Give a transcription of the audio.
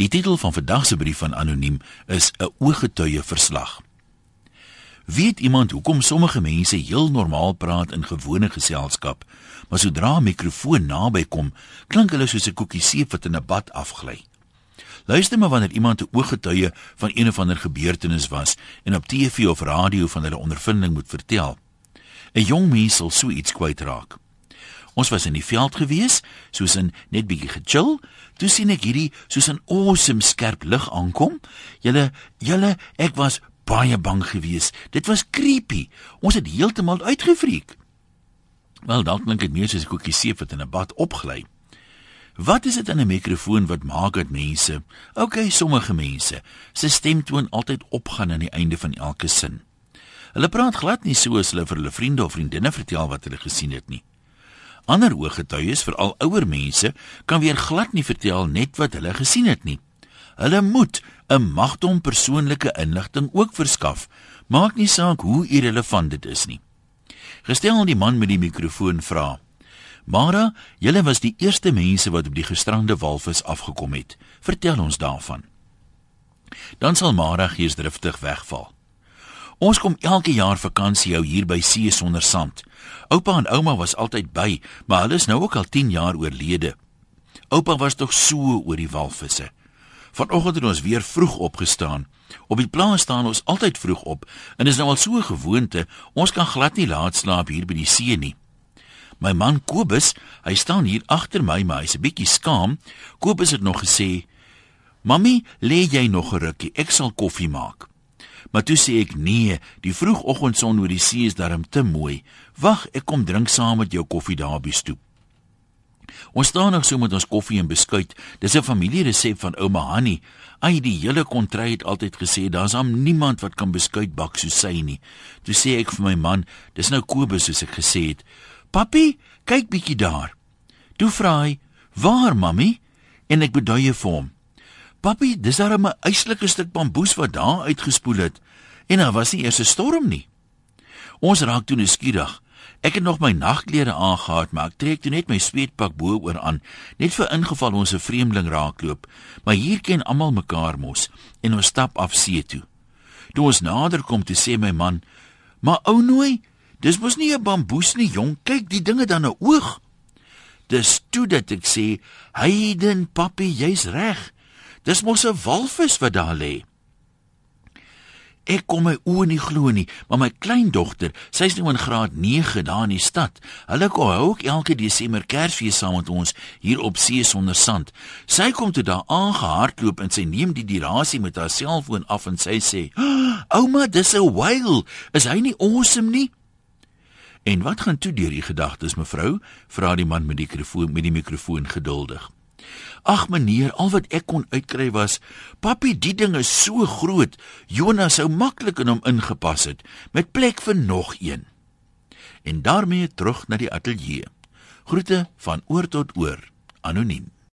Die titel van vandag se brief van anoniem is 'n ooggetuie verslag. Weet iemand hoekom sommige mense heel normaal praat in gewone geselskap, maar sodra 'n mikrofoon naby kom, klink hulle soos 'n koekie seep wat in 'n bad afgly? Luister maar wanneer iemand 'n ooggetuie van een of ander gebeurtenis was en op TV of radio van hulle ondervinding moet vertel. 'n Jong mens sal so iets kwytraak. Ons was in die veld gewees, soos in net bietjie gechill, toe sien ek hierdie soos 'n awesome skerp lig aankom. Julle, julle, ek was baie bang geweest. Dit was creepy. Ons het heeltemal uitgefriek. Wel, dalk klink dit meer soos 'n koekie seep wat in 'n bad opgly. Wat is dit in 'n mikrofoon wat maak dat mense, okay, sommige mense, se stemtoon altyd opgaan aan die einde van elke sin? Hulle praat glad nie so as hulle vir hulle vriende of vriendinne vertel wat hulle gesien het nie. Ander ooggetuies, veral ouer mense, kan weer glad nie vertel net wat hulle gesien het nie. Hulle moet 'n magdom persoonlike inligting ook verskaf, maak nie saak hoe irrelevant dit is nie. Gestel die man met die mikrofoon vra: "Mara, julle was die eerste mense wat op die gestrande walvis afgekom het. Vertel ons daarvan." Dan sal Mara geesdriftig wegval. Ons kom elke jaar vakansie hou hier by See sonder sand. Oupa en ouma was altyd by, maar hulle is nou ook al 10 jaar oorlede. Oupa was tog so oor die walvisse. Vanoggend het ons weer vroeg opgestaan. Op die plaas staan ons altyd vroeg op en is nou al so 'n gewoonte, ons kan glad nie laat slaap hier by die see nie. My man Kobus, hy staan hier agter my, maar hy's 'n bietjie skaam. Kobus het nog gesê: "Mamy, lê jy nog 'n rukkie, ek sal koffie maak." Maar toe sê ek: "Nee, die vroegoggendson oor die see is darm te mooi. Wag, ek kom drink saam met jou koffie daar die stoep." Ons staan nog so met ons koffie en beskuit. Dis 'n familieresep van ouma Hanni. Ai, die hele kontry het altyd gesê daar's am niemand wat kan beskuit bak soos sy nie. Toe sê ek vir my man, dis nou Kobus soos ek gesê het. Papi, kyk bietjie daar. Toe vra hy, "Waar, mami?" En ek beduie vir hom. "Papi, dis daar 'n eislike stuk bamboes wat daar uitgespoel het en daar was nie eers 'n storm nie." Ons raak toe nuuskierig. Ek het nog my nagklere aangetree, maar ek trek toe net my sweetpak bo-oor aan, net vir ingeval ons 'n vreemdeling raakloop. Maar hier ken almal mekaar mos en ons stap af see toe. Toe ons nader kom, toe sê my man: "Maar ou nooi, dis mos nie 'n bamboes nie, jong. Kyk, die dinge dan 'n oog." Dis toe dat ek sê: "Heiden, papi, jy's reg. Dis mos 'n walvis wat daar lê." Ek kom my oë nie glo nie, maar my kleindogter, sy's nou in graad 9 daar in die stad. Hulle kom ook elke Desember Kersfees saam met ons hier op see sonder sand. Sy kom toe daar aangehardloop en sy neem die dirasie met haar selfoon af en sy sê: "Ouma, dis 'n whale. Is hy nie awesome nie?" En wat gaan toe deur die gedagtes, mevrou? vra die man met die mikrofoon met die mikrofoon geduldig. Ag meneer, al wat ek kon uitkry was, "Papi, die ding is so groot. Jonas sou maklik in hom ingepas het met plek vir nog een." En daarmee terug na die ateljee. Groete van oor tot oor, anoniem.